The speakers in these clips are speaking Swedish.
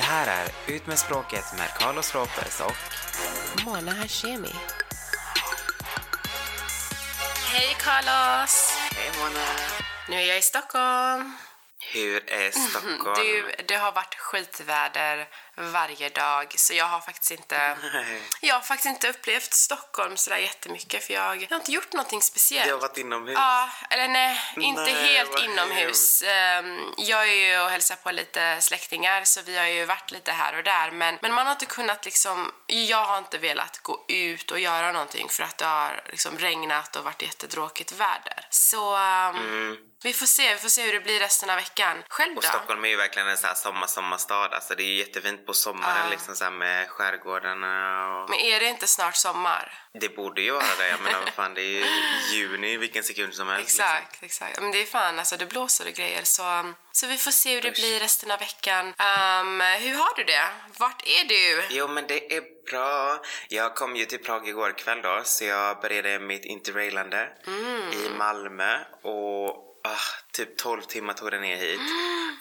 Det här är Ut med språket med Carlos Ropers och Mona Hashemi. Hej Carlos! Hej Mona! Nu är jag i Stockholm. Hur är Stockholm? Du, det har varit skitväder varje dag så jag har faktiskt inte Nej. jag har faktiskt inte upplevt Stockholm sådär jättemycket för jag, jag har inte gjort någonting speciellt. Du har varit inomhus? Ja, eller nej, inte Nej, helt inomhus. Ehm, Jag är ju och hälsar på lite släktingar så vi har ju varit lite här och där men, men man har inte kunnat liksom, jag har inte velat gå ut och göra någonting för att det har liksom regnat och varit jättetråkigt väder. Så ehm, vi får se, vi får se hur det blir resten av veckan. Själv Och då? Stockholm är ju verkligen en sån här sommar, sommarstad. Alltså det är ju jättefint på sommaren Ja. liksom så med skärgårdarna och... Men är det inte snart sommar? Det borde ju vara det. Jag menar vad fan, det är ju juni vilken sekund som helst. liksom. Exakt, exakt. Men det är fan, alltså det blåser och grejer så, så vi får se hur det blir resten av veckan. Ehm, hur har du det? Vart är du? Jo men det är bra. Jag kom ju till Prag igår kväll då så jag började mitt interrailande Mm. i Malmö och ah, typ 12 timmar tog det ner hit.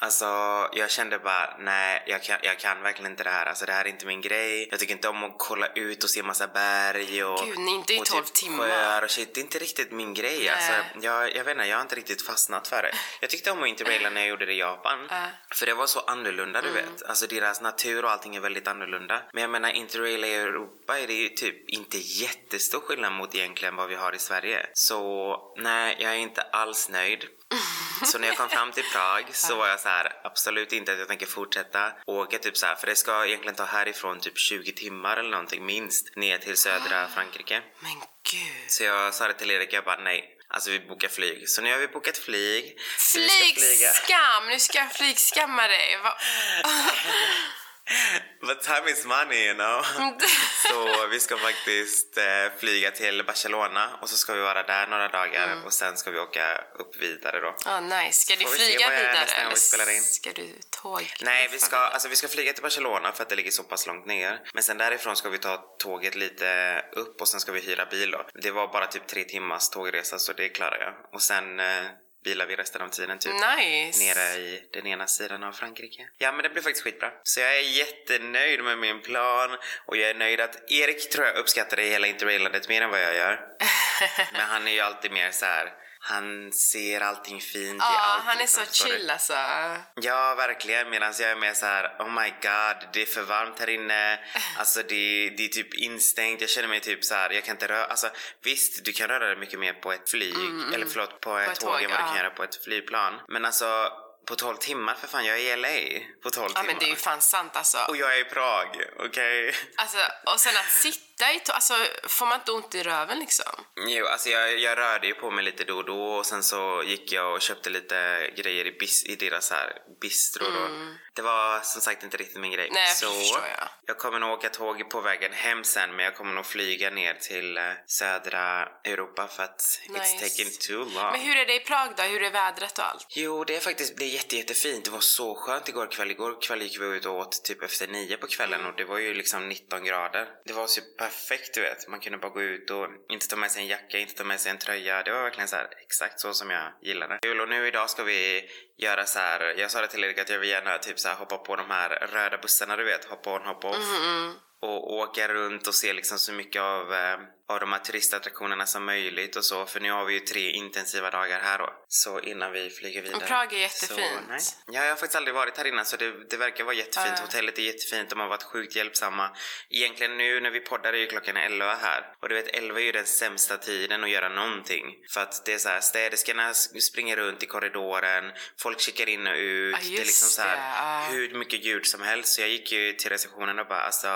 Alltså jag kände bara nej jag kan, jag kan verkligen inte det här. Alltså det här är inte min grej. Jag tycker inte om att kolla ut och se massa berg och, Gud, nej, inte i och 12 typ timmar. sjöar och shit. Det är inte riktigt min grej. Nej. Alltså, jag, jag vet inte, jag har inte riktigt fastnat för det. Jag tyckte om att interraila när jag gjorde det i Japan. Ja. För det var så annorlunda du vet. Alltså deras natur och allting är väldigt annorlunda. Men jag menar interraila i Europa är det ju typ inte jättestor skillnad mot egentligen vad vi har i Sverige. Så nej, jag är inte alls nöjd. Så när jag kom fram till Prag så var jag så här, absolut inte att jag tänker fortsätta åka typ så här, för det ska egentligen ta härifrån typ 20 timmar eller någonting minst ner till södra Frankrike. Men gud. Så jag sa det till Erik, jag bara nej, alltså vi bokar flyg. Så nu har vi bokat flyg. Flygskam! Nu ska jag flygskamma dig. Va? But time is money you know. så vi ska faktiskt eh, flyga till Barcelona och så ska vi vara där några dagar Mm. och sen ska vi åka upp vidare då. Ah, nice. Ska du vi flyga vidare eller vi ska du tåg? Nej, vi ska, alltså, vi ska flyga till Barcelona för att det ligger så pass långt ner. Men sen därifrån ska vi ta tåget lite upp och sen ska vi hyra bil då. Det var bara typ tre timmars tågresa så det klarar jag. Och sen eh, bilar vi resten av tiden typ. Nice. Nere i den ena sidan av Frankrike. Ja men det blir faktiskt skitbra. Så jag är jättenöjd med min plan och jag är nöjd att Erik tror jag uppskattar det hela interrailandet mer än vad jag gör. men han är ju alltid mer så här. Han ser allting fint i Ja, allt. han är liksom, så du? chill alltså. Ja, verkligen. Medan jag är mer så här: oh my god, det är för varmt här inne. Alltså det, det är typ instängt. Jag känner mig typ så här, jag kan inte röra, alltså visst, du kan röra dig mycket mer på ett flyg, eller förlåt, på, ett Mm, ett tåg, tåg, än vad du ja. kan göra på ett flygplan. Men alltså, på 12 timmar, för fan, jag är i LA på 12 Ja timmar. men det är ju fan sant alltså. Och jag är i Prag, okej? alltså. Och sen att sitta i alltså får man inte ont i röven liksom? Jo, alltså jag, jag rörde ju på mig lite då och då och sen så gick jag och köpte lite grejer i, bis, i deras här bistro då. Det var som sagt inte riktigt min grej. Mm. Nej, så förstår jag. jag kommer nog åka tåg på vägen hem sen men jag kommer nog flyga ner till eh, södra Europa för att it's Nice. taking too long. Men hur är det i Prag då? Hur är vädret och allt? Jo, det är faktiskt det är jätte, jättefint. Det var så skönt igår kväll. Igår kväll gick vi ut och åt typ efter nio på kvällen och det var ju liksom 19 grader. Det var så perfekt, du vet. Man kunde bara gå ut och inte ta med sig en jacka, inte ta med sig en tröja. Det var verkligen så här exakt så som jag gillade. Kul, och nu idag ska vi göra så här. Jag sa det till Erik att jag vill gärna typ så här hoppa på de här röda bussarna, du vet. Hoppa on, hoppa off. Mm-hmm. Och åka runt och se liksom så mycket av, eh, av de här turistattraktionerna som möjligt och så. För nu har vi ju tre intensiva dagar här då. Så innan vi flyger vidare. Och Prag är jättefint. Så, nej. Ja, jag har faktiskt aldrig varit här innan så det, det verkar vara jättefint. Ja. Hotellet är jättefint, de har varit sjukt hjälpsamma. Egentligen nu när vi poddar är ju klockan 11 här. Och du vet 11 är ju den sämsta tiden att göra någonting. För att det är så här, städerskorna springer runt i korridoren, folk checkar in och ut. Ja, det är liksom så här, ja. hur mycket ljud som helst. Så jag gick ju till receptionen och bara alltså,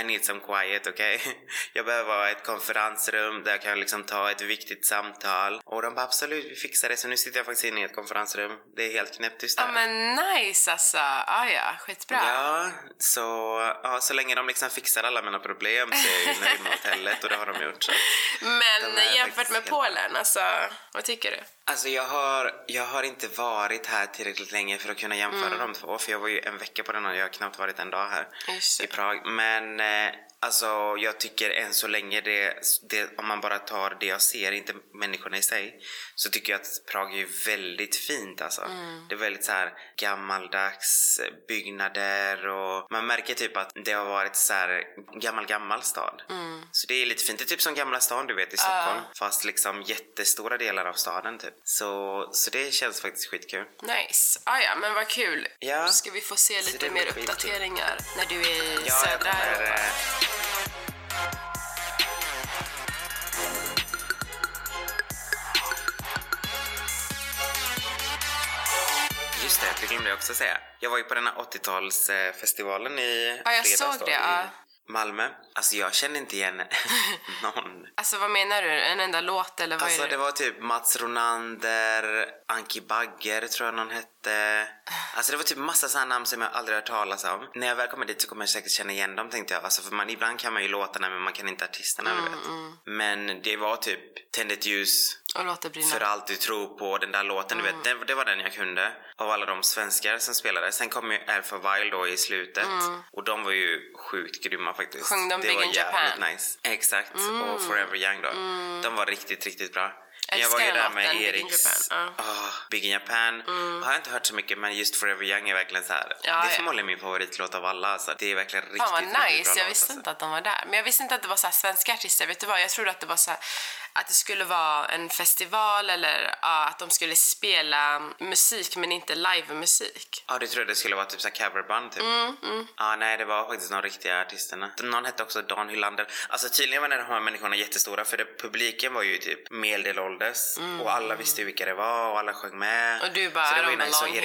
I need some quiet, okej? Jag behöver ha ett konferensrum där jag kan liksom ta ett viktigt samtal. Och de bara absolut, vi fixar det. Så nu sitter jag faktiskt inne i ett konferensrum. Det är helt knäpptyst där. Ja men nice alltså. Ah, ja, skitbra. Ja, så, ja, så länge de liksom fixar alla mina problem så är jag ju nöjd med hotellet och det har de gjort. Så. Men De jämfört med helt- Polen, alltså vad tycker du? Alltså jag har, jag har inte varit här tillräckligt länge för att kunna jämföra Mm. de två. För jag var ju en vecka på den och jag har knappt varit en dag här Just i. Prag. Men eh, Alltså jag tycker än så länge det, det, om man bara tar det jag ser, inte människorna i sig, så tycker jag att Prag är väldigt fint alltså. Det är väldigt så här gammaldags byggnader och man märker typ att det har varit så här gammal gammal stad. Så det är lite fint. Det är typ som Gamla stan du vet i Stockholm. Fast liksom jättestora delar av staden typ. Så, så det känns faktiskt skitkul. Nice. Ah, ja, men vad kul. Ja. Ska vi få se lite mer uppdateringar när du är i Ja, södra Europa? Just det, det glömde jag också säga. Jag var ju på den här 80-talsfestivalen i Ja, jag fredags såg då, det, i ja. Malmö. Alltså jag känner inte igen någon. Alltså vad menar du? En enda låt eller vad Alltså är det? det var typ Mats Ronander, Anki Bagger tror jag någon hette. Alltså det var typ massa sådana namn som jag aldrig hört talas om. När jag väl kommer dit så kommer jag säkert känna igen dem tänkte jag. Alltså för man, ibland kan man ju låtarna men man kan inte artisterna Mm, du vet. Men det var typ Tänd ett ljus Och låt det brinna. för allt du tror på, den där låten du vet. Det, det var den jag kunde. Av alla de svenskar som spelade. Sen kom ju Alpha Wild då i slutet. Och de var ju sjukt grymma faktiskt. Mm. Sjöng de det Big var in jävligt Japan? Mm. nice. Exakt. Och Forever Young då. De var riktigt, riktigt bra. Jag var ju den där med Eriks... Ja. Ah, Big in Japan. Har jag inte hört så mycket men just Forever Young är verkligen så här. Ja, det är förmodligen min favoritlåt av alla. Så det är verkligen riktigt, Fan vad riktigt bra nice, jag låt, visste alltså. inte att de var där. Men jag visste inte att det var så svenska artister. Vet du vad? Jag trodde att det var så här, att det skulle vara en festival eller ja, att de skulle spela musik men inte livemusik. Ja, du trodde det skulle vara typ så coverband typ? Mm, Ja, nej det var faktiskt de riktiga artisterna. Någon hette också Dan Hylander. Alltså tydligen var de här människorna jättestora för det, publiken var ju typ medelålders och alla visste vilka det var och alla sjöng med. Mm. Och du bara, Så det var ju nice. Eriks-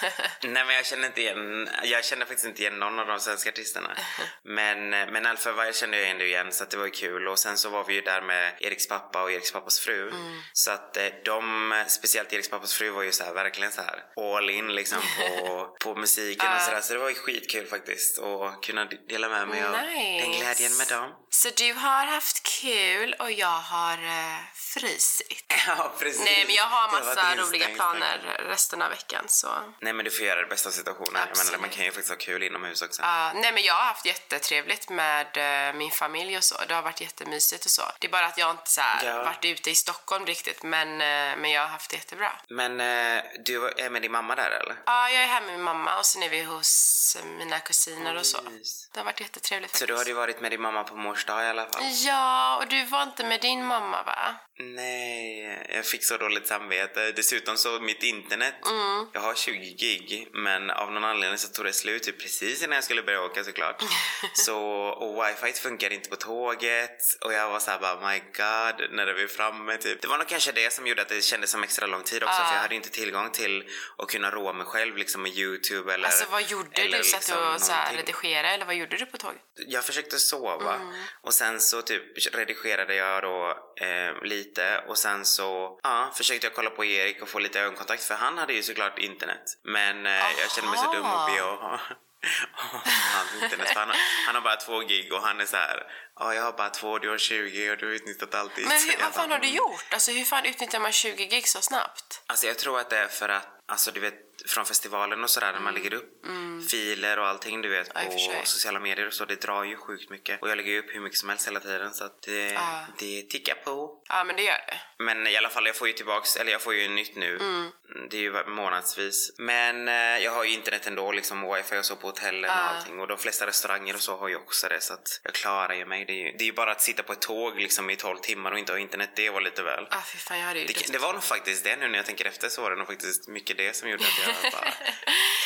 here. Nej men jag kände inte igen, jag kände faktiskt inte igen någon av de svenska artisterna. Men, men Alfa Wild kände jag ändå igen så att det var ju kul och sen så var vi ju där med Eriks pappa och Eriks pappas fru. Så att eh, de, speciellt Eriks pappas fru var ju så här, verkligen så här all in liksom på, på musiken och sådär. Så det var ju skitkul faktiskt att kunna dela med mig av Nice. den glädjen med dem. Så du har haft kul och jag har uh, frysit. Ja precis. Nej men jag har massa roliga planer resten av veckan så... Nej men du får göra det bästa av situationen. Jag menar, man kan ju faktiskt ha kul inomhus också. Ja, nej men jag har haft jättetrevligt med eh, min familj och så. Det har varit jättemysigt och så. Det är bara att jag inte så här, Ja. varit ute i Stockholm riktigt men, eh, men jag har haft det jättebra. Men eh, du är med din mamma där eller? Ja, jag är här med min mamma och sen är vi hos mina kusiner och så. Det har varit jättetrevligt Så faktiskt. du hade ju varit med din mamma på mors dag i alla fall? Ja, och du var inte med din mamma va? Nej, jag fick så dåligt samvete. Dessutom så mitt internet, Mm. jag har 20 gig men av någon anledning så tog det slut typ precis innan jag skulle börja åka såklart. så, och wifi funkar inte på tåget och jag var såhär bara my god när det var framme typ. Det var nog kanske det som gjorde att det kändes som extra lång tid också Ah. för jag hade inte tillgång till att kunna roa mig själv liksom med youtube eller Alltså vad gjorde eller du? Satt du liksom och så här, någonting. redigerade eller vad gjorde du på tåget? Jag försökte sova Mm. och sen så typ redigerade jag då eh, lite och sen så ja, försökte jag kolla på Erik och få lite ögonkontakt för han hade ju såklart internet. Men eh, jag kände mig så dum och be och hans internet. För han, har- han har bara två gig och han är så här. Ja, jag har bara två, du har 20 och du har utnyttjat alltid. Men hur, vad fan har du gjort? Alltså hur fan utnyttjar man 20 gig så snabbt? Alltså jag tror att det är för att, alltså du vet från festivalen och sådär när man lägger upp filer och allting du vet Mm. Ja, på sociala medier och så, det drar ju sjukt mycket. Och jag lägger ju upp hur mycket som helst hela tiden så att det, Ja. det tickar på. Ja, men det gör det. Men i alla fall, jag får ju tillbaks, eller jag får ju nytt nu. Mm. Det är ju månadsvis. Men eh, jag har ju internet ändå, liksom wifi och så på hotellen och allting. Och de flesta restauranger och så har ju också det så att jag klarar ju mig. Det är ju, det är ju bara att sitta på ett tåg liksom i 12 timmar och inte ha internet, det var lite väl. Ah, fy fan, jag hade ju Det, det var nog faktiskt det nu när jag tänker efter så var det nog faktiskt mycket det som gjorde att jag bara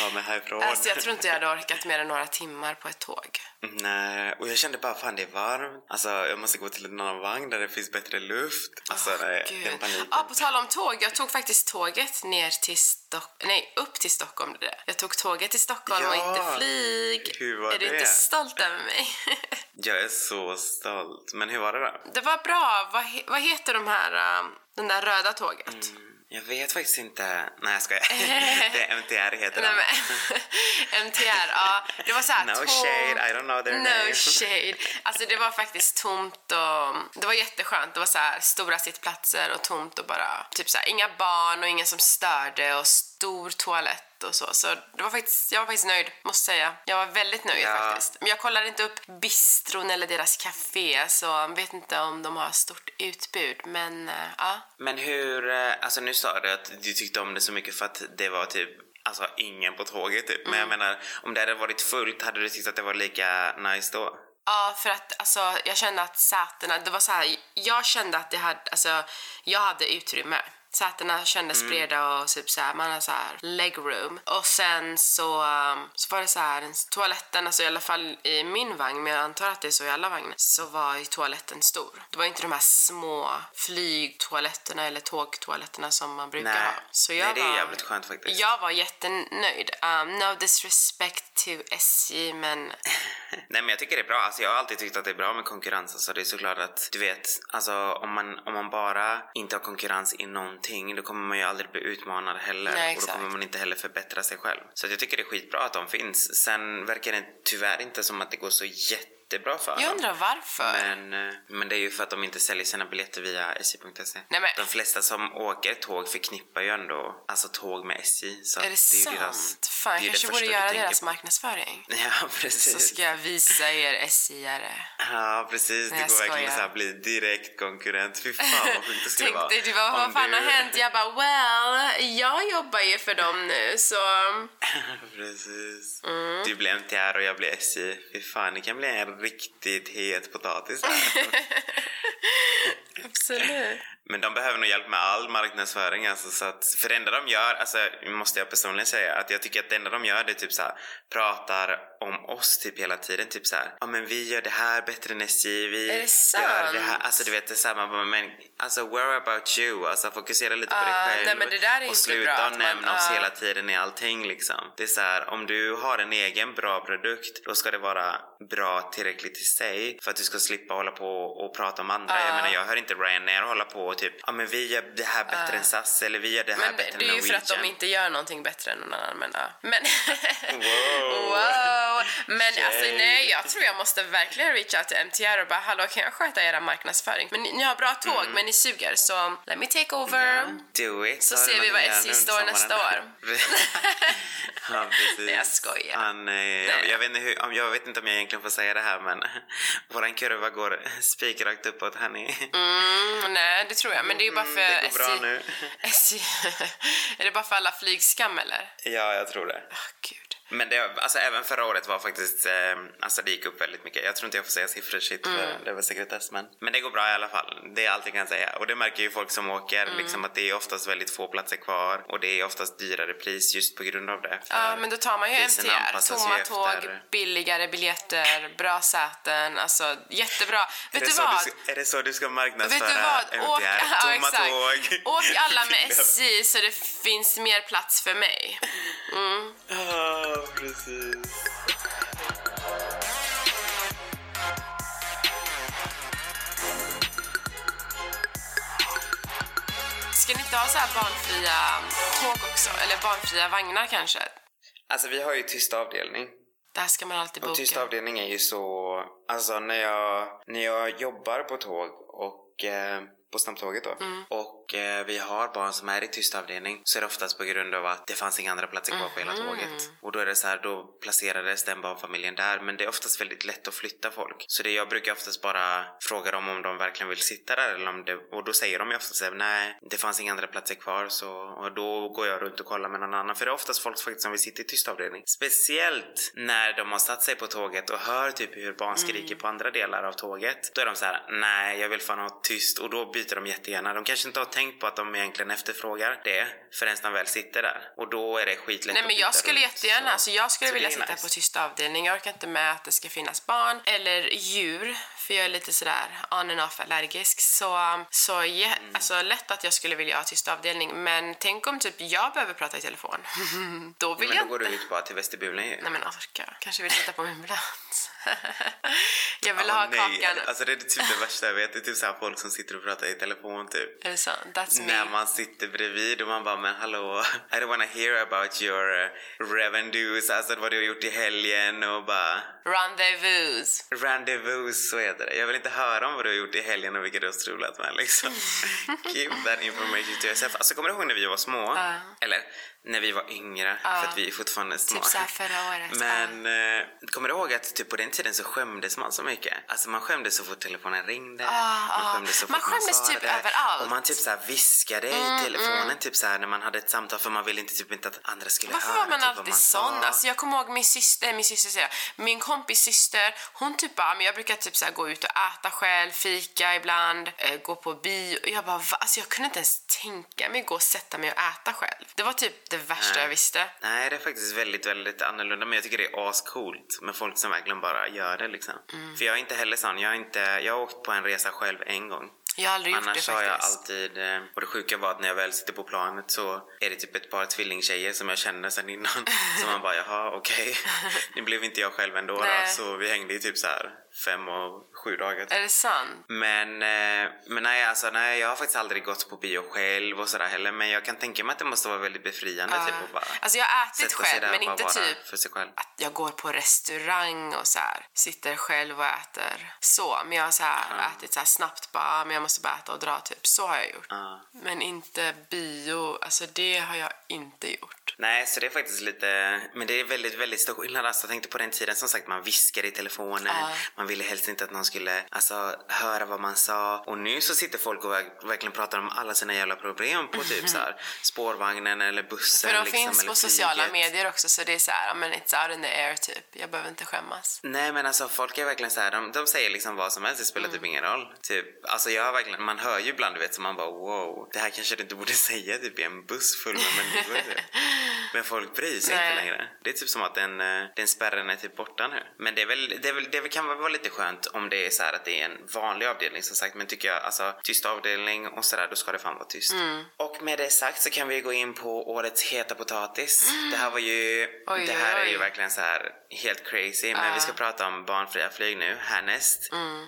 tar mig härifrån. Alltså jag tror inte jag hade orkat mer än några timmar på ett tåg. Nej, och jag kände bara fan det är varmt. Alltså jag måste gå till en annan vagn där det finns bättre luft. Alltså nej, den paniken. Ja, på tal om tåg. Jag tog faktiskt tåget ner till Stockholm. Nej, upp till Stockholm. Det där. Jag tog tåget till Stockholm och Ja. inte flyg. Hur var är du det? inte stolt över mig? Jag är så stolt. Men hur var det då? det var bra. Vad, vad heter de här, um, den där röda tåget? Jag vet faktiskt inte. Nej jag skojar. det är MTR heter men, MTR, ja. Det var så här No tom- shade, I don't know their name. No shade. Alltså det var faktiskt tomt och det var jätteskönt. Det var så här stora sittplatser och tomt och bara typ så här inga barn och ingen som störde och stor toalett och så. Så det var faktiskt, jag var faktiskt nöjd, måste säga. Jag var väldigt nöjd Ja. faktiskt. Men jag kollade inte upp bistron eller deras café, så jag vet inte om de har stort utbud. Men eh, ja. Men hur, eh, alltså nu sa du att du tyckte om det så mycket för att det var typ Alltså ingen på tåget typ. Men jag menar, om det hade varit fullt, hade du tyckt att det var lika nice då? Ja, för att alltså, jag kände att sätena, det var så här, jag kände att det hade, alltså, jag hade utrymme. Sätena kändes breda och typ så här, man har så här legroom. Och sen så, um, så var det så här, en- toaletten, alltså i alla fall i min vagn, men jag antar att det är så i alla vagnar, så var ju toaletten stor. Det var inte de här små flygtoaletterna eller tågtoaletterna som man brukar Nej, ha. Så jag nej det är var, jävligt skönt faktiskt. Jag var jättenöjd. Um, no disrespect to SJ, men Nej men jag tycker det är bra, alltså jag har alltid tyckt att det är bra med konkurrens. Alltså det är såklart att, du vet, alltså om man, om man bara inte har konkurrens i någonting då kommer man ju aldrig bli utmanad heller. Nej, och då kommer man inte heller förbättra sig själv. Så jag tycker det är skitbra att de finns. Sen verkar det tyvärr inte som att det går så jättebra för jag undrar varför. Men, eh, men det är ju för att de inte säljer sina biljetter via SJ.se. De flesta som åker tåg förknippar ju ändå alltså tåg med SJ. Så Är att det är ju sant? deras- Fan, det är jag det kanske borde göra deras på. marknadsföring. Ja, Så precis. ska jag visa er SJ-are. Ja, precis. Nej, det går verkligen så här bli direkt konkurrent. Fy fan vad sjukt det skulle vara. dig, du vad Om fan du- har hänt? Jag bara, well, jag jobbar ju för dem nu så... Precis. Mm. Du blir MTR och jag blir SJ. Fy fan, det kan bli en riktigt het potatis. Absolut. Men de behöver nog hjälp med all marknadsföring alltså, så att, för det enda de gör, alltså måste jag personligen säga, att jag tycker att det enda de gör det är typ så här, pratar om oss typ hela tiden, typ så här, ja men vi gör det här bättre än SJ, vi Är det gör sant? det här, alltså du vet det man bara, men alltså where about you, alltså fokusera lite på dig Ah, själv nej, men det där är och sluta bra att man- nämna oss ah. hela tiden i allting liksom. Det är så här, om du har en egen bra produkt, då ska det vara bra tillräckligt i sig för att du ska slippa hålla på och prata om andra. Jag Ah. menar jag hör inte Ryanair hålla på och typ, ja men vi gör det här bättre än SAS eller vi gör det här Men bättre det än är ju för att de Norwegian. inte gör någonting bättre än någon annan. Men, ja. men, Wow. wow. Men Tjej. alltså, nej, jag tror jag måste verkligen reach out till MTR och bara hallå kan jag sköta era marknadsföring? Men ni, ni har bra tåg men ni suger så let me take over. Mm. Ja, do it. Så du ser vi vad SJ står nästa år. ja, precis. Jag skojar. Han, eh, jag, jag, vet inte hur, om- jag vet inte om jag egentligen får säga det här men våran kurva går spikrakt uppåt hörni. Mm, nej, det tror jag. Men det är ju bara för det går bra SJ. nu. SJ. är det bara för alla flygskam eller? Ja, jag tror det. Gud. Men det, alltså även förra året var faktiskt, eh, alltså det gick upp väldigt mycket. Jag tror inte jag får säga siffror shit för Mm. det var sekretess men. Men det går bra i alla fall. Det är allt jag kan säga. Och det märker ju folk som åker Mm. liksom att det är oftast väldigt få platser kvar och det är oftast dyrare pris just på grund av det. Ja, För men då tar man ju MTR. ju Tomma efter- tåg, billigare biljetter, bra säten. Alltså, jättebra. Är Vet det du vad? Du, ska- är det så du ska Vet marknadsföra du vad? MTR? Åk, ja, Tomma exakt. tåg. Åk alla med SJ så det finns mer plats för mig. Ja, precis. Ska ni inte ha så här barnfria tåg också? Eller barnfria vagnar kanske? Alltså vi har ju tyst avdelning. Där ska man alltid Och tyst boka. avdelning är ju så, alltså när jag, när jag jobbar på tåg och eh, på snabbtåget då Mm. och eh, vi har barn som är i tyst avdelning så är det oftast på grund av att det fanns inga andra platser kvar på hela Mhm. tåget. Och då är det så här, då placerades den barnfamiljen där men det är oftast väldigt lätt att flytta folk. Så det jag brukar oftast bara fråga dem om de verkligen vill sitta där eller om det, och då säger de ju oftast här, nej det fanns inga andra platser kvar så och då går jag runt och kollar med någon annan för det är oftast folk faktiskt som vill sitta i tyst avdelning. Speciellt när de har satt sig på tåget och hör typ hur barn skriker på andra delar av tåget. Då är de så här: nej jag vill fan ha tyst och då byter de jättegärna. De kanske inte har tänkt på att de egentligen efterfrågar det förrän de väl sitter där. Och då är det skitlätt Nej att men jag byta skulle runt, jättegärna, så- alltså jag skulle så vilja sitta nice. på tyst avdelning. Jag orkar inte med att det ska finnas barn eller djur för jag är lite sådär on and off allergisk. Så, så ja, Mm. alltså lätt att jag skulle vilja ha tyst avdelning men tänk om typ jag behöver prata i telefon. då vill Men jag då går du inte. ut bara till vestibulen ju. Nej men orka. Kanske vill sitta på min plats. Jag vill Ah, ha nej. kakan. Alltså det är typ det värsta jag vet. Det är typ så här folk som sitter och pratar i telefon typ. Är det sant? That's När me. man sitter bredvid och man bara men hallå, I don't wanna hear about your uh, revenues, alltså vad du har gjort i helgen och bara Rendezvous. rendezvous, så heter det. Jag vill inte höra om vad du har gjort i helgen och vilka du har strulat med liksom. Keep that information to yourself. Alltså kommer du ihåg när vi var små? Ja. Eller när vi var yngre, för att vi är fortfarande små. Typ såhär förra året. Men eh, kommer du ihåg att typ på den tiden så skämdes man så mycket? Alltså man skämdes så fort telefonen ringde. Ah, man ah. skämdes så fort Man skämdes man typ svarade. överallt. Och man typ såhär viskade Mm, i telefonen typ såhär när man hade ett samtal för man ville inte typ inte att andra skulle Varför höra var man typ, alltid man sån? sa. Alltså jag kommer ihåg min syster, äh, min syster säger min kompis syster, hon typ bara, men jag brukar typ så här gå ut och äta själv, fika ibland, eh, gå på bio. Och jag bara, va? Alltså jag kunde inte ens tänka mig gå och sätta mig och äta själv. Det var typ det värsta Nej. jag visste. Nej, det är faktiskt väldigt, väldigt annorlunda. Men jag tycker det är ascoolt med folk som verkligen bara gör det liksom. Mm. För jag är inte heller sån. Jag har, inte, jag har åkt på en resa själv en gång. Jag har aldrig gjort Annars det har jag alltid, eh, och det sjuka var att när jag väl sitter på planet så är det typ ett par tvillingtjejer som jag känner sedan innan. Så man bara, jaha okej. Nu blev inte jag själv ändå då, så vi hängde i typ så här fem och sju dagar. Är det sant? Men, eh, men nej, alltså, nej, jag har faktiskt aldrig gått på bio själv och sådär heller. Men jag kan tänka mig att det måste vara väldigt befriande Ja. typ att bara Alltså jag har ätit själv, men inte typ för sig själv. att jag går på restaurang och så här, sitter själv och äter så. Men jag har så här, ätit så här snabbt bara, men jag måste bara äta och dra typ. Så har jag gjort. Ja. Men inte bio, alltså det har jag inte gjort. Nej, så det är faktiskt lite, men det är väldigt, väldigt stor skillnad. Alltså, jag tänkte på den tiden, som sagt, man viskade i telefonen. Ja. Man ville helst inte att någon skulle alltså, höra vad man sa. Och nu så sitter folk och verk- verkligen pratar om alla sina jävla problem på typ så här, spårvagnen eller bussen. För de liksom, finns eller på sociala medier också så det är så här, men it's out in the air typ. Jag behöver inte skämmas. Nej men alltså folk är verkligen så här, de, de säger liksom vad som helst, det spelar typ ingen roll. Typ, alltså jag har verkligen, man hör ju ibland du vet så man bara wow, det här kanske du inte borde säga typ i en buss full med människor typ. Men folk bryr sig Nej. inte längre. Det är typ som att den, eh, den spärren är typ borta nu. Men det är väl, det, är väl, det kan väl vara lite skönt om det är så att det är en vanlig avdelning som sagt. Men tycker jag, alltså tyst avdelning och sådär, då ska det fan vara tyst. Mm. Och med det sagt så kan vi gå in på årets heta potatis. Det här var ju, Oj, det här oj, är ju verkligen så här helt crazy. Men vi ska prata om barnfria flyg nu, härnäst. Mm.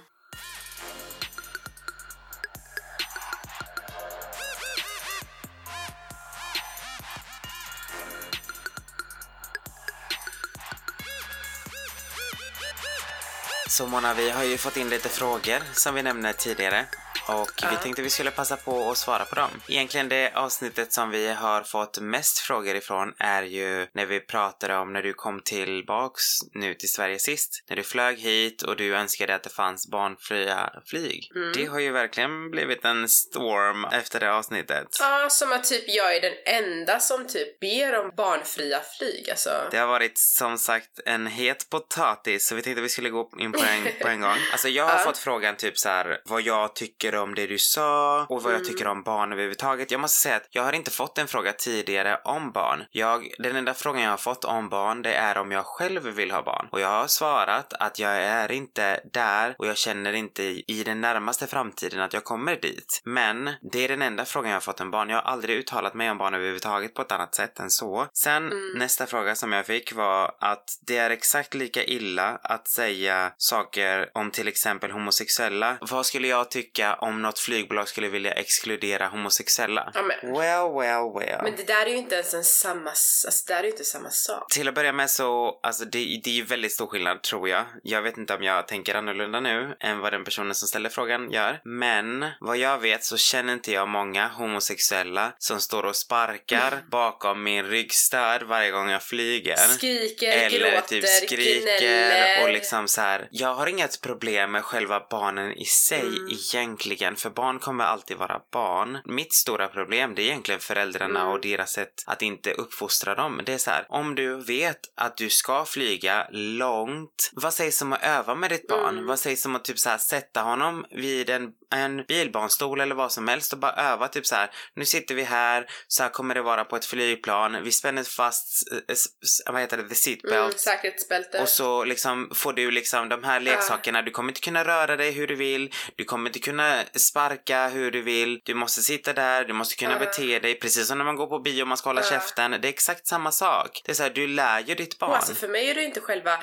Så Mona, vi har ju fått in lite frågor som vi nämnde tidigare. Och vi tänkte vi skulle passa på att svara på dem. Egentligen det avsnittet som vi har fått mest frågor ifrån är ju när vi pratade om när du kom tillbaks nu till Sverige sist. När du flög hit och du önskade att det fanns barnfria flyg. Det har ju verkligen blivit en storm efter det avsnittet. Ja, som att typ jag är den enda som typ ber om barnfria flyg. Alltså, Det har varit som sagt en het potatis så vi tänkte vi skulle gå in på en, på en gång. Alltså jag har fått frågan typ så här vad jag tycker om det du sa och vad jag tycker om barn överhuvudtaget. Jag måste säga att jag har inte fått en fråga tidigare om barn. Jag, den enda frågan jag har fått om barn det är om jag själv vill ha barn. Och jag har svarat att jag är inte där och jag känner inte i, den närmaste framtiden att jag kommer dit. Men det är den enda frågan jag har fått om barn. Jag har aldrig uttalat mig om barn överhuvudtaget på ett annat sätt än så. Sen nästa fråga som jag fick var att det är exakt lika illa att säga saker om till exempel homosexuella. Vad skulle jag tycka om något flygbolag skulle vilja exkludera homosexuella? Ja, men- Well, well, well. Men det där är ju inte ens en samma, alltså det där är ju inte samma sak. Till att börja med så, alltså det, det är ju väldigt stor skillnad tror jag. Jag vet inte om jag tänker annorlunda nu än vad den personen som ställer frågan gör. Men vad jag vet så känner inte jag många homosexuella som står och sparkar bakom min ryggstöd varje gång jag flyger. Skriker, Eller gråter, typ skriker gnäller. och liksom så här. Jag har inget problem med själva barnen i sig Mm. egentligen, för barn kommer alltid vara barn. Mitt stora problem det är egentligen föräldrarna Mm. och deras sätt att inte uppfostra dem. Det är så här, om du vet att du ska flyga långt, vad sägs om att öva med ditt barn? Mm. Vad sägs om att typ så här sätta honom vid en, en bilbarnstol eller vad som helst och bara öva typ så här. Nu sitter vi här, så här kommer det vara på ett flygplan. Vi spänner fast, eh, vad heter det, the seatbelt. Mm, säkerhetsbälte. Och så liksom får du liksom de här leksakerna, du kommer inte kunna röra dig hur du vill, du kommer inte kunna sparka hur du vill, du måste sitta där, du måste kunna Ja. bete dig, precis som när man går på bio och man ska hålla Ja. käften. Det är exakt samma sak. Det är så här, du lär ju ditt barn. Och alltså för mig är det inte själva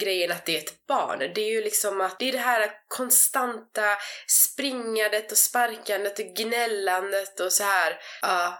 grejen att det är ett barn. Det är ju liksom att det är det här konstanta springandet och sparkandet och gnällandet och så här uh,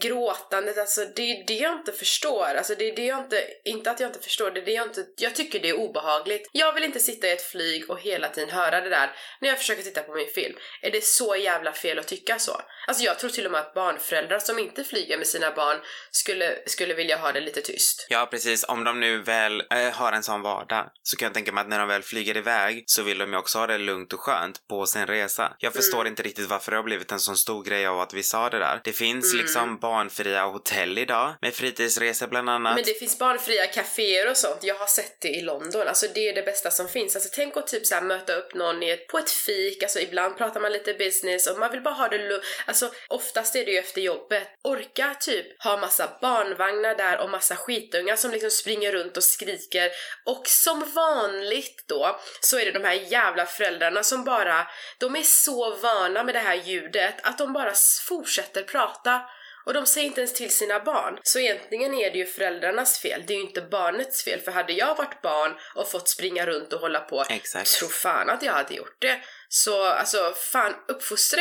gråtandet. Alltså det är det jag inte förstår. Alltså det är det jag inte, inte att jag inte förstår, det är det jag inte, jag tycker det är obehagligt. Jag vill inte sitta i ett flyg och hela tiden höra det där när jag försöker titta på min film. Är det så jävla fel att tycka så? Alltså jag tror till och med att barnföräldrar som inte flyger med sina barn skulle, skulle vilja ha det lite tyst. Ja, precis. Om de nu väl äh, har en sån vardag så kan jag tänka mig att när de väl flyger iväg så vill de ju också ha det lugnt och skönt på sin resa. Jag förstår mm. inte riktigt varför det har blivit en sån stor grej av att vi sa det där. Det finns mm. liksom barnfria hotell idag med fritidsresor bland annat. Men det finns barnfria kaféer och sånt. Jag har sett det i London. Alltså det är det bästa som finns. Alltså tänk att typ så här, möta upp någon ett, på ett fik. Alltså ibland pratar man lite business och man vill bara ha det lugnt. Alltså oftast är det ju efter jobbet. Orka typ ha massa barnvagnar där och massa skitungar som liksom springer runt och skriker. Och som vanligt då så är det de här jävla föräldrarna som bara, de är så vana med det här ljudet att de bara fortsätter prata och de säger inte ens till sina barn. Så egentligen är det ju föräldrarnas fel, det är ju inte barnets fel. För hade jag varit barn och fått springa runt och hålla på, Exakt. tro fan att jag hade gjort det. Så alltså fan uppfostra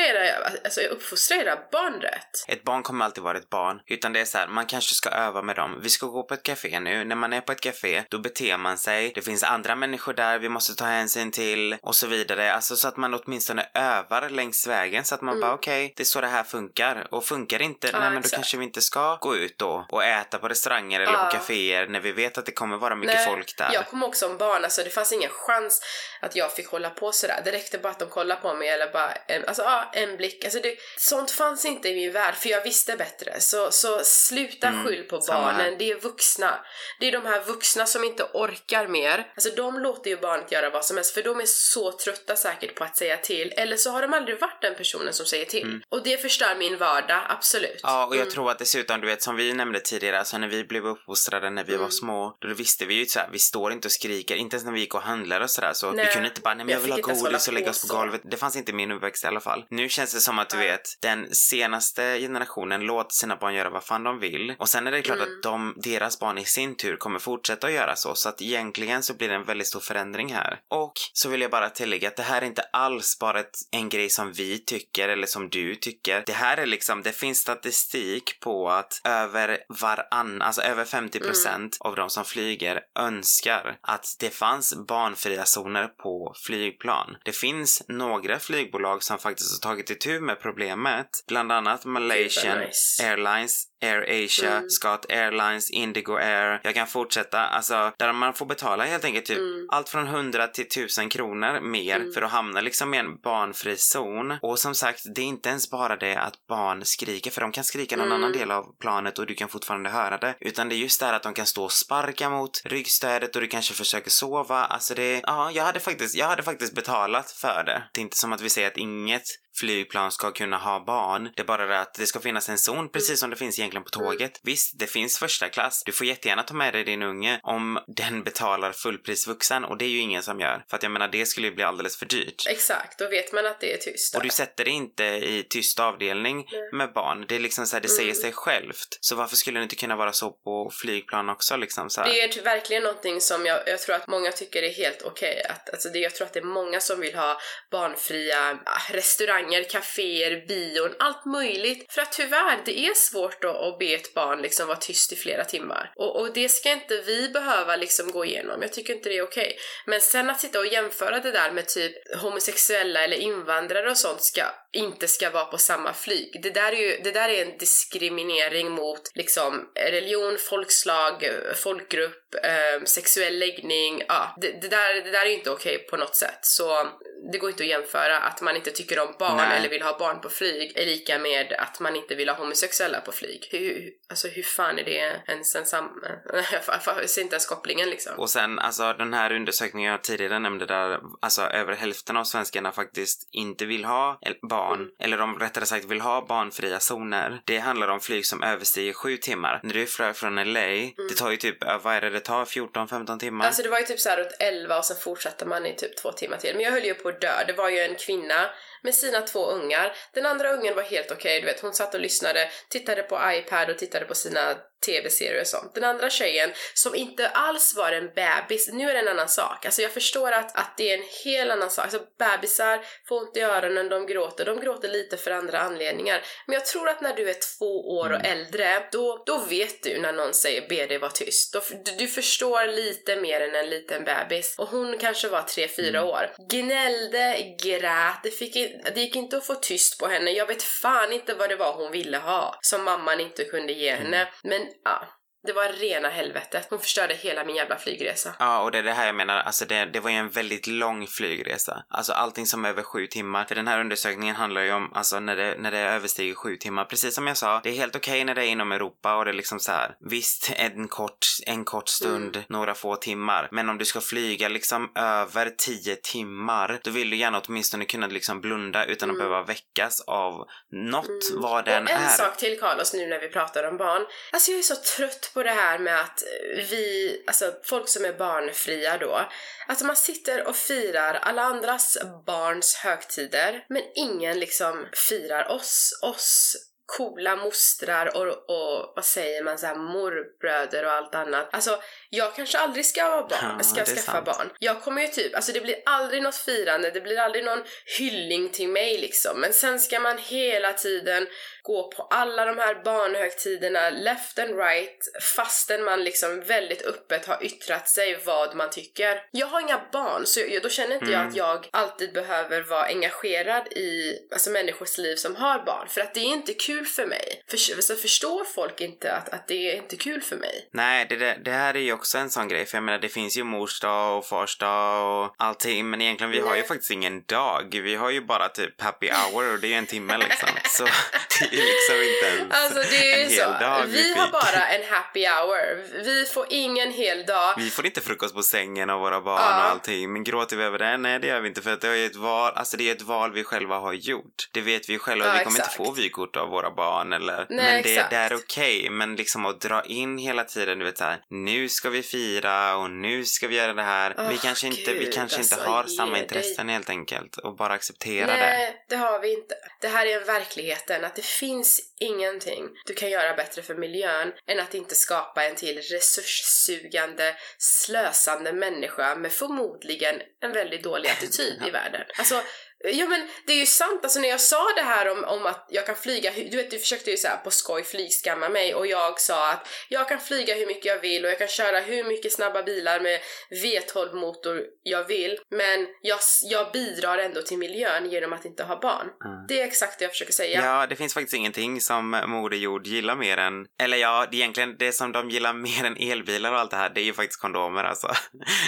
alltså uppfostra barn rätt. Ett barn kommer alltid vara ett barn. Utan det är så här, man kanske ska öva med dem. Vi ska gå på ett café nu. När man är på ett café, då beter man sig. Det finns andra människor där vi måste ta hänsyn till och så vidare. Alltså så att man åtminstone övar längs vägen så att man mm. bara okej, okay, det är så det här funkar. Och funkar inte, ja, nej men då kanske vi inte ska gå ut då och äta på restauranger eller ja. på kaféer när vi vet att det kommer vara mycket nej, folk där. Jag kommer också som barn, alltså det fanns ingen chans att jag fick hålla på sådär. Det räckte bara att de kollade på mig eller bara en, alltså, ja, en blick. Alltså det, sånt fanns inte i min värld för jag visste bättre. Så, så sluta mm, skyll på barnen, det är vuxna. Det är de här vuxna som inte orkar mer. Alltså de låter ju barnet göra vad som helst för de är så trötta säkert på att säga till. Eller så har de aldrig varit den personen som säger till. Mm. Och det förstör min vardag, absolut. Ja, och jag mm. tror att dessutom, du vet som vi nämnde tidigare, alltså när vi blev uppfostrade när vi var mm. små, då visste vi ju såhär, vi står inte och skriker, inte ens när vi gick och handlade och sådär så nej. vi kunde inte bara, nej men jag, jag vill ha godis och lägga oss på golvet. Det fanns inte i min uppväxt i alla fall. Nu känns det som att du vet, den senaste generationen låter sina barn göra vad fan de vill. Och sen är det klart mm. att de, deras barn i sin tur kommer fortsätta att göra så. Så att egentligen så blir det en väldigt stor förändring här. Och så vill jag bara tillägga att det här är inte alls bara ett, en grej som vi tycker eller som du tycker. Det här är liksom, det finns statistik på att över varann, alltså över 50 mm. av de som flyger önskar att det fanns barnfria zoner på flygplan. Det finns några flygbolag som faktiskt har tagit itu med problemet. Bland annat Malaysian nice. Airlines Air Asia, mm. Scott Airlines, Indigo Air. Jag kan fortsätta. Alltså, där man får betala helt enkelt typ mm. allt från 100 till 1000 kronor mer mm. för att hamna liksom i en barnfri zon. Och som sagt, det är inte ens bara det att barn skriker, för de kan skrika någon annan mm. del av planet och du kan fortfarande höra det. Utan det är just det att de kan stå och sparka mot ryggstödet och du kanske försöker sova. Alltså det, ja, jag hade faktiskt, jag hade faktiskt betalat för det. Det är inte som att vi säger att inget flygplan ska kunna ha barn. Det är bara det att det ska finnas en zon precis som det finns egentligen på tåget. Mm. Visst, det finns första klass. Du får jättegärna ta med dig din unge om den betalar fullpris vuxen och det är ju ingen som gör. För att jag menar, det skulle ju bli alldeles för dyrt. Exakt, då vet man att det är tyst. Och du sätter det inte i tyst avdelning mm. med barn. Det är liksom så här, det säger mm. sig självt. Så varför skulle det inte kunna vara så på flygplan också liksom så här? Det är verkligen någonting som jag, jag tror att många tycker är helt okej. Okay. Att, alltså det, jag tror att det är många som vill ha barnfria ah, restauranger restauranger, kaféer, bion, allt möjligt. För att tyvärr, det är svårt då att be ett barn liksom vara tyst i flera timmar. Och, och det ska inte vi behöva liksom gå igenom. Jag tycker inte det är okej. Okay. Men sen att sitta och jämföra det där med typ homosexuella eller invandrare och sånt ska inte ska vara på samma flyg. Det där är ju det där är en diskriminering mot liksom religion, folkslag, folkgrupp, eh, sexuell läggning. Ja, det, det, där, det där är ju inte okej okay på något sätt. Så det går inte att jämföra att man inte tycker om barn Nej. eller vill ha barn på flyg är lika med att man inte vill ha homosexuella på flyg. Hur, alltså hur fan är det ens en sam... Jag ser inte ens kopplingen liksom. Och sen alltså den här undersökningen jag tidigare nämnde där alltså över hälften av svenskarna faktiskt inte vill ha barn, mm. eller de rättare sagt vill ha barnfria zoner. Det handlar om flyg som överstiger sju timmar. När du flög från LA, mm. det tar ju typ, vad är det det tar? 14-15 timmar? Alltså det var ju typ såhär runt 11 och sen fortsatte man i typ två timmar till. Men jag höll ju på att dö. Det var ju en kvinna med sina två ungar. Den andra ungen var helt okej, du vet hon satt och lyssnade, tittade på iPad och tittade på sina tv-serier och sånt. Den andra tjejen som inte alls var en bebis, nu är det en annan sak. Alltså jag förstår att, att det är en helt annan sak. Alltså bebisar får ont i öronen, de gråter. De gråter lite för andra anledningar. Men jag tror att när du är två år och äldre, då, då vet du när någon säger be dig vara tyst. Då, du, du förstår lite mer än en liten bebis. Och hon kanske var tre fyra år. Gnällde, grät, det, fick, det gick inte att få tyst på henne. Jag vet fan inte vad det var hon ville ha, som mamman inte kunde ge henne. Men ja, det var rena helvetet. Hon förstörde hela min jävla flygresa. Ja, och det är det här jag menar, alltså det, det var ju en väldigt lång flygresa. Alltså allting som är över sju timmar. För den här undersökningen handlar ju om, alltså när det, när det överstiger sju timmar. Precis som jag sa, det är helt okej när det är inom Europa och det är liksom så här. Visst, en kort, en kort stund, några få timmar. Men om du ska flyga liksom över tio timmar, då vill du gärna åtminstone kunna liksom blunda utan att behöva väckas av något, vad den och en är. sak till Carlos nu när vi pratar om barn. Alltså jag är så trött på det här med att vi, alltså folk som är barnfria då, att man sitter och firar alla andras barns högtider men ingen liksom firar oss, oss coola mostrar och, och vad säger man, så här, morbröder och allt annat. Alltså, jag kanske aldrig ska vara barn, Ja, ska skaffa sant. barn. Jag kommer ju typ, alltså det blir aldrig något firande, det blir aldrig någon hyllning till mig liksom. Men sen ska man hela tiden gå på alla de här barnhögtiderna left and right fastän man liksom väldigt öppet har yttrat sig vad man tycker. Jag har inga barn så jag, då känner inte jag att jag alltid behöver vara engagerad i alltså människors liv som har barn för att det är inte kul för mig. För, så förstår folk inte att, att det är inte kul för mig. Nej, det, det här är ju också en sån grej. För jag menar, det finns ju mors dag och fars dag och allting. Men egentligen, vi har ju Nej. faktiskt ingen dag. Vi har ju bara typ happy hour och det är ju en timme liksom. Så det är liksom inte ens Alltså det är en hel så. dag Vi vid har bara en happy hour. Vi får ingen hel dag. Vi får inte frukost på sängen av våra barn Ja. och allting. Men gråter vi över det? Nej, det gör vi inte. För att det är ett val, alltså det är ett val vi själva har gjort. Det vet vi själva. Ja, vi kommer exakt. inte få vykort av våra barn eller... Nej, men det, exakt. det är okej. Men liksom att dra in hela tiden, du vet såhär, nu ska vi fira och nu ska vi göra det här. vi Åh, kanske inte, vi Gud, kanske inte alltså, har ge samma dig. intressen helt enkelt. Och bara acceptera det. Nej, det har vi inte. Det här är verkligheten, att det finns ingenting du kan göra bättre för miljön än att inte skapa en till resurssugande, slösande människa med förmodligen en väldigt dålig attityd i världen. Alltså, Ja men det är ju sant, alltså när jag sa det här om, om att jag kan flyga, du vet du försökte ju så på skoj flygskamma mig och jag sa att jag kan flyga hur mycket jag vill och jag kan köra hur mycket snabba bilar med V12 motor jag vill men jag, jag bidrar ändå till miljön genom att inte ha barn. Det är exakt det jag försöker säga. Ja, det finns faktiskt ingenting som Moder Jord gillar mer än... Eller ja, det är egentligen det som de gillar mer än elbilar och allt det här, det är ju faktiskt kondomer alltså.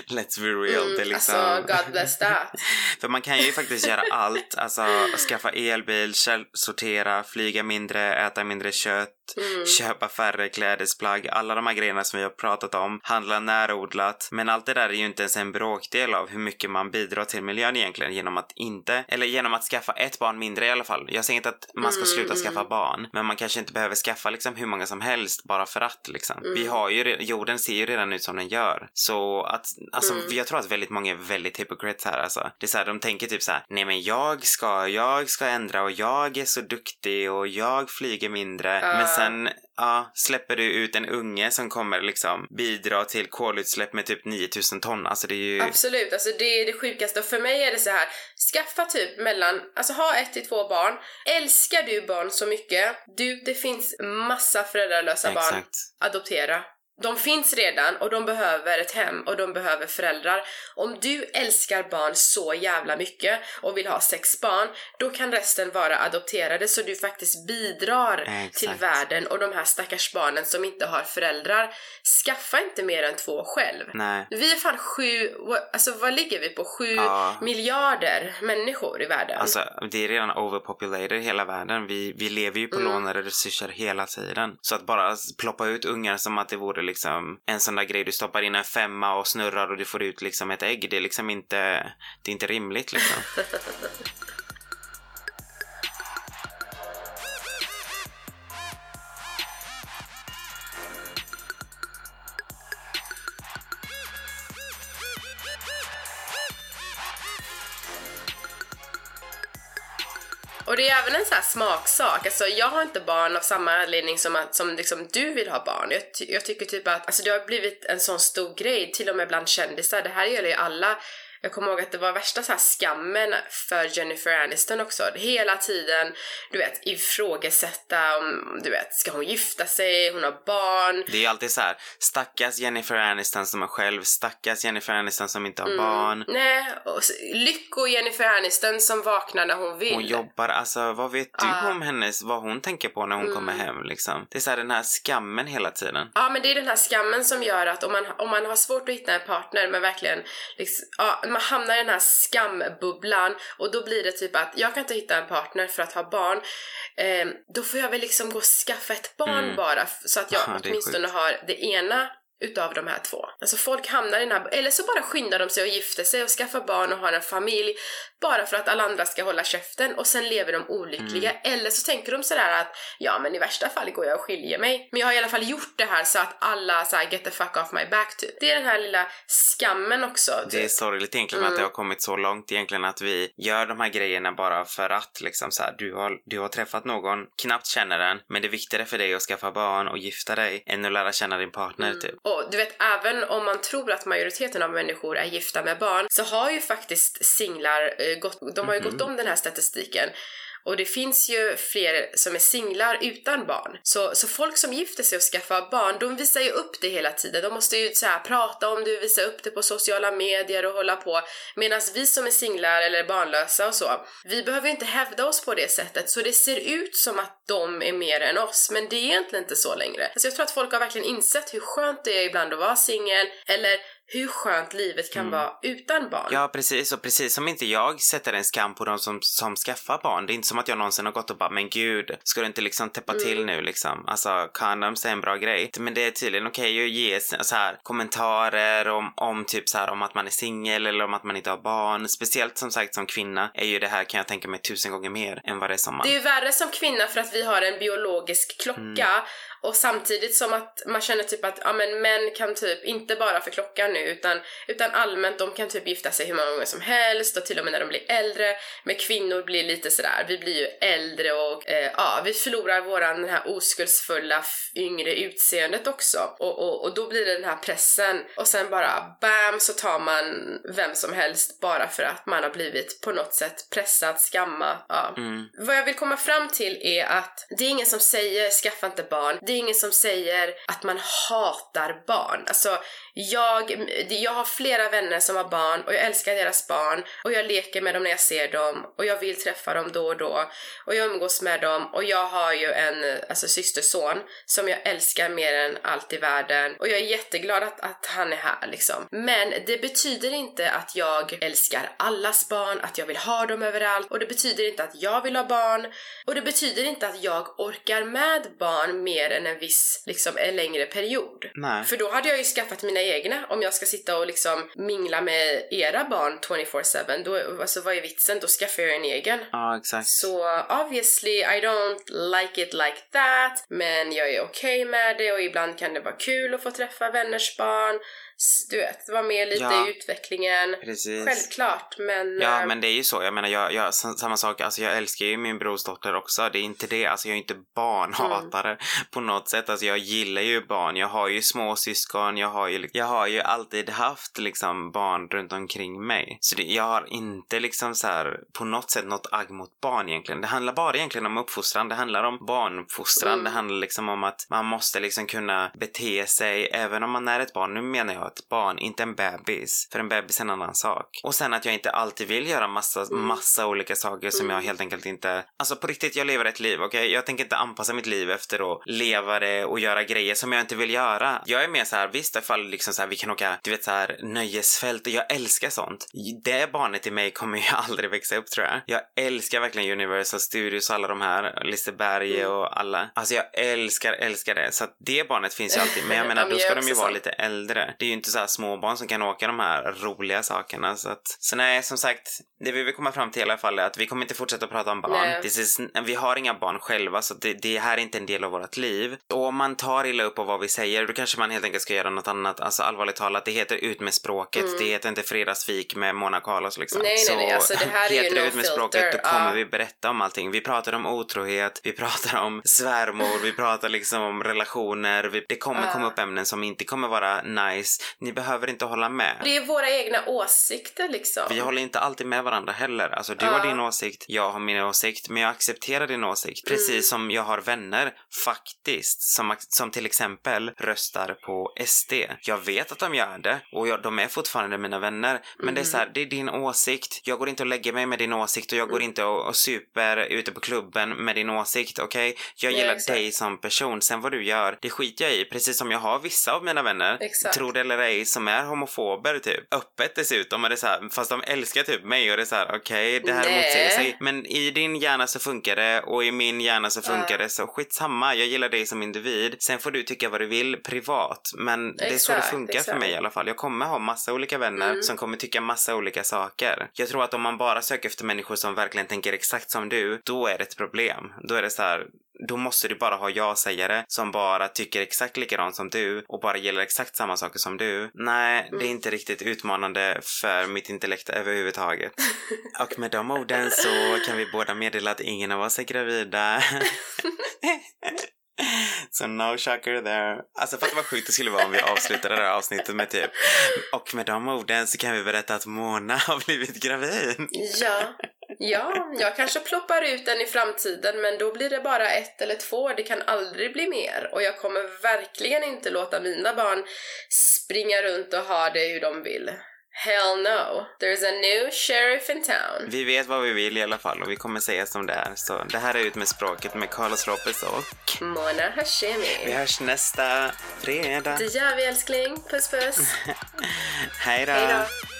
Let's be real. Mm, det är liksom... Alltså, God bless that. För man kan ju faktiskt göra allt. Alltså skaffa elbil, källsortera, flyga mindre, äta mindre kött, Mm. köpa färre klädesplagg. Alla de här grejerna som vi har pratat om. Handla närodlat. Men allt det där är ju inte ens en bråkdel av hur mycket man bidrar till miljön egentligen genom att inte, eller genom att skaffa ett barn mindre i alla fall. Jag säger inte att man ska sluta skaffa barn, men man kanske inte behöver skaffa liksom hur många som helst bara för att liksom. Vi har ju, jorden ser ju redan ut som den gör. Så att, alltså jag tror att väldigt många är väldigt hypocrites här alltså. Det är så här, de tänker typ så här: nej men jag ska, jag ska ändra och jag är så duktig och jag flyger mindre. Men sen, ja, släpper du ut en unge som kommer liksom bidra till kolutsläpp med typ 9000 ton. Alltså det är ju... Absolut, alltså det är det sjukaste och för mig är det så här. skaffa typ mellan, alltså ha ett till två barn. Älskar du barn så mycket, du, det finns massa föräldralösa barn. Exakt. Adoptera. De finns redan och de behöver ett hem och de behöver föräldrar. Om du älskar barn så jävla mycket och vill ha sex barn, då kan resten vara adopterade så du faktiskt bidrar Exakt. till världen och de här stackars barnen som inte har föräldrar. Skaffa inte mer än två själv. Nej. Vi är fan sju, alltså vad ligger vi på? Sju Ja. miljarder människor i världen. Alltså, det är redan overpopulated i hela världen. Vi, vi lever ju på lånade resurser hela tiden. Så att bara ploppa ut ungar som att det vore liksom en sån där grej du stoppar in en femma och snurrar och du får ut liksom ett ägg. Det är liksom inte, det är inte rimligt liksom. Och det är även en sån här smaksak. Alltså jag har inte barn av samma anledning som, att, som liksom du vill ha barn. Jag, ty jag tycker typ att alltså det har blivit en sån stor grej, till och med bland kändisar. Det här gäller ju alla jag kommer ihåg att det var värsta så skammen för Jennifer Aniston också. Hela tiden, du vet, ifrågasätta om, du vet, ska hon gifta sig? Hon har barn. Det är alltid så här, stackars Jennifer Aniston som är själv, stackars Jennifer Aniston som inte har mm. barn. Nej, och lycko Jennifer Aniston som vaknar när hon vill. Hon jobbar, alltså vad vet du ah. om hennes, vad hon tänker på när hon mm. kommer hem liksom? Det är så här, den här skammen hela tiden. Ja, men det är den här skammen som gör att om man, om man har svårt att hitta en partner men verkligen liksom, ja, man hamnar i den här skambubblan och då blir det typ att jag kan inte hitta en partner för att ha barn. Eh, då får jag väl liksom gå och skaffa ett barn mm. bara så att jag Aha, åtminstone har det ena utav de här två. Alltså folk hamnar i den här, eller så bara skyndar de sig och gifter sig och skaffar barn och har en familj bara för att alla andra ska hålla käften och sen lever de olyckliga. Mm. Eller så tänker de sådär att ja men i värsta fall går jag och skiljer mig. Men jag har i alla fall gjort det här så att alla såhär get the fuck off my back typ. Det är den här lilla skammen också. Typ. Det är sorgligt egentligen mm. att det har kommit så långt egentligen att vi gör de här grejerna bara för att liksom såhär du har, du har träffat någon, knappt känner den, men det är viktigare för dig att skaffa barn och gifta dig än att lära känna din partner mm. typ. Och du vet, även om man tror att majoriteten av människor är gifta med barn så har ju faktiskt singlar eh, gått, de har ju mm -hmm. gått om den här statistiken. Och det finns ju fler som är singlar utan barn. Så, så folk som gifter sig och skaffar barn, de visar ju upp det hela tiden. De måste ju så här, prata om det, visa upp det på sociala medier och hålla på. Medan vi som är singlar eller barnlösa och så, vi behöver ju inte hävda oss på det sättet. Så det ser ut som att de är mer än oss, men det är egentligen inte så längre. Alltså jag tror att folk har verkligen insett hur skönt det är ibland att vara singel, eller hur skönt livet kan mm. vara utan barn. Ja, precis. Och precis som inte jag sätter en skam på de som, som skaffar barn. Det är inte som att jag någonsin har gått och bara, men gud, ska du inte liksom täppa mm. till nu liksom? Alltså, condoms är en bra grej. Men det är tydligen okej okay att ge så här kommentarer om, om typ så här om att man är singel eller om att man inte har barn. Speciellt som sagt som kvinna är ju det här kan jag tänka mig tusen gånger mer än vad det är som man. Det är ju värre som kvinna för att vi har en biologisk klocka mm. Och samtidigt som att man känner typ att ja, men män kan typ, inte bara för klockan nu utan, utan allmänt, de kan typ gifta sig hur många gånger som helst och till och med när de blir äldre. Men kvinnor blir lite sådär, vi blir ju äldre och eh, ja, vi förlorar våran den här oskuldsfulla yngre utseendet också. Och, och, och då blir det den här pressen och sen bara BAM så tar man vem som helst bara för att man har blivit på något sätt pressad, skamma. Ja. Mm. Vad jag vill komma fram till är att det är ingen som säger skaffa inte barn det är ingen som säger att man hatar barn. Alltså, jag, jag har flera vänner som har barn och jag älskar deras barn och jag leker med dem när jag ser dem och jag vill träffa dem då och då och jag umgås med dem och jag har ju en alltså, systerson som jag älskar mer än allt i världen och jag är jätteglad att, att han är här liksom. Men det betyder inte att jag älskar allas barn, att jag vill ha dem överallt och det betyder inte att jag vill ha barn och det betyder inte att jag orkar med barn mer än en viss, liksom en längre period. Nej. För då hade jag ju skaffat mina egna. Om jag ska sitta och liksom mingla med era barn 24-7, då, alltså vad är vitsen? Då skaffar jag en egen. Ja, exakt. Så obviously I don't like it like that, men jag är okej okay med det och ibland kan det vara kul att få träffa vänners barn du vet, vara med lite ja, i utvecklingen. Precis. Självklart, men... Ja, äh... men det är ju så. Jag menar, jag, jag, samma sak, alltså jag älskar ju min brorsdotter också. Det är inte det, alltså jag är inte barnhatare mm. på något sätt. Alltså jag gillar ju barn. Jag har ju småsyskon, jag har ju, jag har ju alltid haft liksom barn runt omkring mig. Så det, jag har inte liksom så här på något sätt något agg mot barn egentligen. Det handlar bara egentligen om uppfostran. Det handlar om barnuppfostran. Mm. Det handlar liksom om att man måste liksom kunna bete sig även om man är ett barn. Nu menar jag ett barn, inte en bebis. För en bebis är en annan sak. Och sen att jag inte alltid vill göra massa, mm. massa olika saker som jag mm. helt enkelt inte... Alltså på riktigt, jag lever ett liv, okej? Okay? Jag tänker inte anpassa mitt liv efter att leva det och göra grejer som jag inte vill göra. Jag är mer så här, visst ifall liksom så här, vi kan åka, du vet så här nöjesfält och jag älskar sånt. Det barnet i mig kommer ju aldrig växa upp tror jag. Jag älskar verkligen Universal Studios och alla de här, Liseberg mm. och alla. Alltså jag älskar, älskar det. Så att det barnet finns ju alltid. Men jag menar, då ska de ju vara lite äldre. Det är ju inte så här småbarn som kan åka de här roliga sakerna. Så, att, så nej, som sagt, det vi vill komma fram till i alla fall är att vi kommer inte fortsätta prata om barn. Is, vi har inga barn själva, så det, det, här är inte en del av vårt liv. Och om man tar illa upp av vad vi säger, då kanske man helt enkelt ska göra något annat. Alltså allvarligt talat, det heter ut med språket. Det heter inte fredagsfik med Mona Carlos liksom. Mm. Nej, nej, nej, Så alltså, det här är ju heter det no ut med filter, språket då kommer ja. vi berätta om allting. Vi pratar om otrohet, vi pratar om svärmor, vi pratar liksom om relationer. Vi, det kommer komma upp ämnen som inte kommer vara nice. Ni behöver inte hålla med. Det är våra egna åsikter liksom. Vi håller inte alltid med varandra heller. Alltså du har din åsikt, jag har min åsikt, men jag accepterar din åsikt. Precis Mm. som jag har vänner, faktiskt, som, som till exempel röstar på SD. Jag vet att de gör det och jag, de är fortfarande mina vänner. Men Mm. det är så här, det är din åsikt. Jag går inte och lägger mig med din åsikt och jag Mm. går inte och, och super ute på klubben med din åsikt, okej? Jag Ja, gillar exakt. dig som person, sen vad du gör, det skiter jag i. Precis som jag har vissa av mina vänner, Exakt. tror det eller ej, som är homofober typ. Öppet dessutom, och det är så här, fast de älskar typ mig och det är så här, okej, det här motsäger sig. Men i din hjärna så funkar det och i min hjärna så funkar det, så skitsamma. Jag gillar dig som individ. Sen får du tycka vad du vill privat, men det är så det Exakt, funkar för exakt. mig i alla fall. Jag kommer ha massa olika vänner som kommer tycka massa olika saker. Jag tror att om man bara söker efter människor som verkligen tänker exakt som du, då är det ett problem. Då är det så här, då måste du bara ha ja-sägare som bara tycker exakt likadant som du och bara gillar exakt samma saker som du. Nej, det är inte riktigt utmanande för mitt intellekt överhuvudtaget. och med de orden så kan vi båda meddela att ingen av oss är gravida. Så no shocker there. Alltså fatta vad sjukt det skulle vara om vi avslutade det här avsnittet med typ och med de orden så kan vi berätta att Mona har blivit gravid. Ja. Ja, jag kanske ploppar ut den i framtiden men då blir det bara ett eller två, det kan aldrig bli mer. Och jag kommer verkligen inte låta mina barn springa runt och ha det hur de vill. Hell no. There's a new sheriff in town. Vi vet vad vi vill i alla fall och vi kommer säga som det är. Så det här är Ut med språket med Carlos Ropez och Mona vi Hashemi. hörs nästa fredag. Det gör vi älskling. Puss puss. Hej då.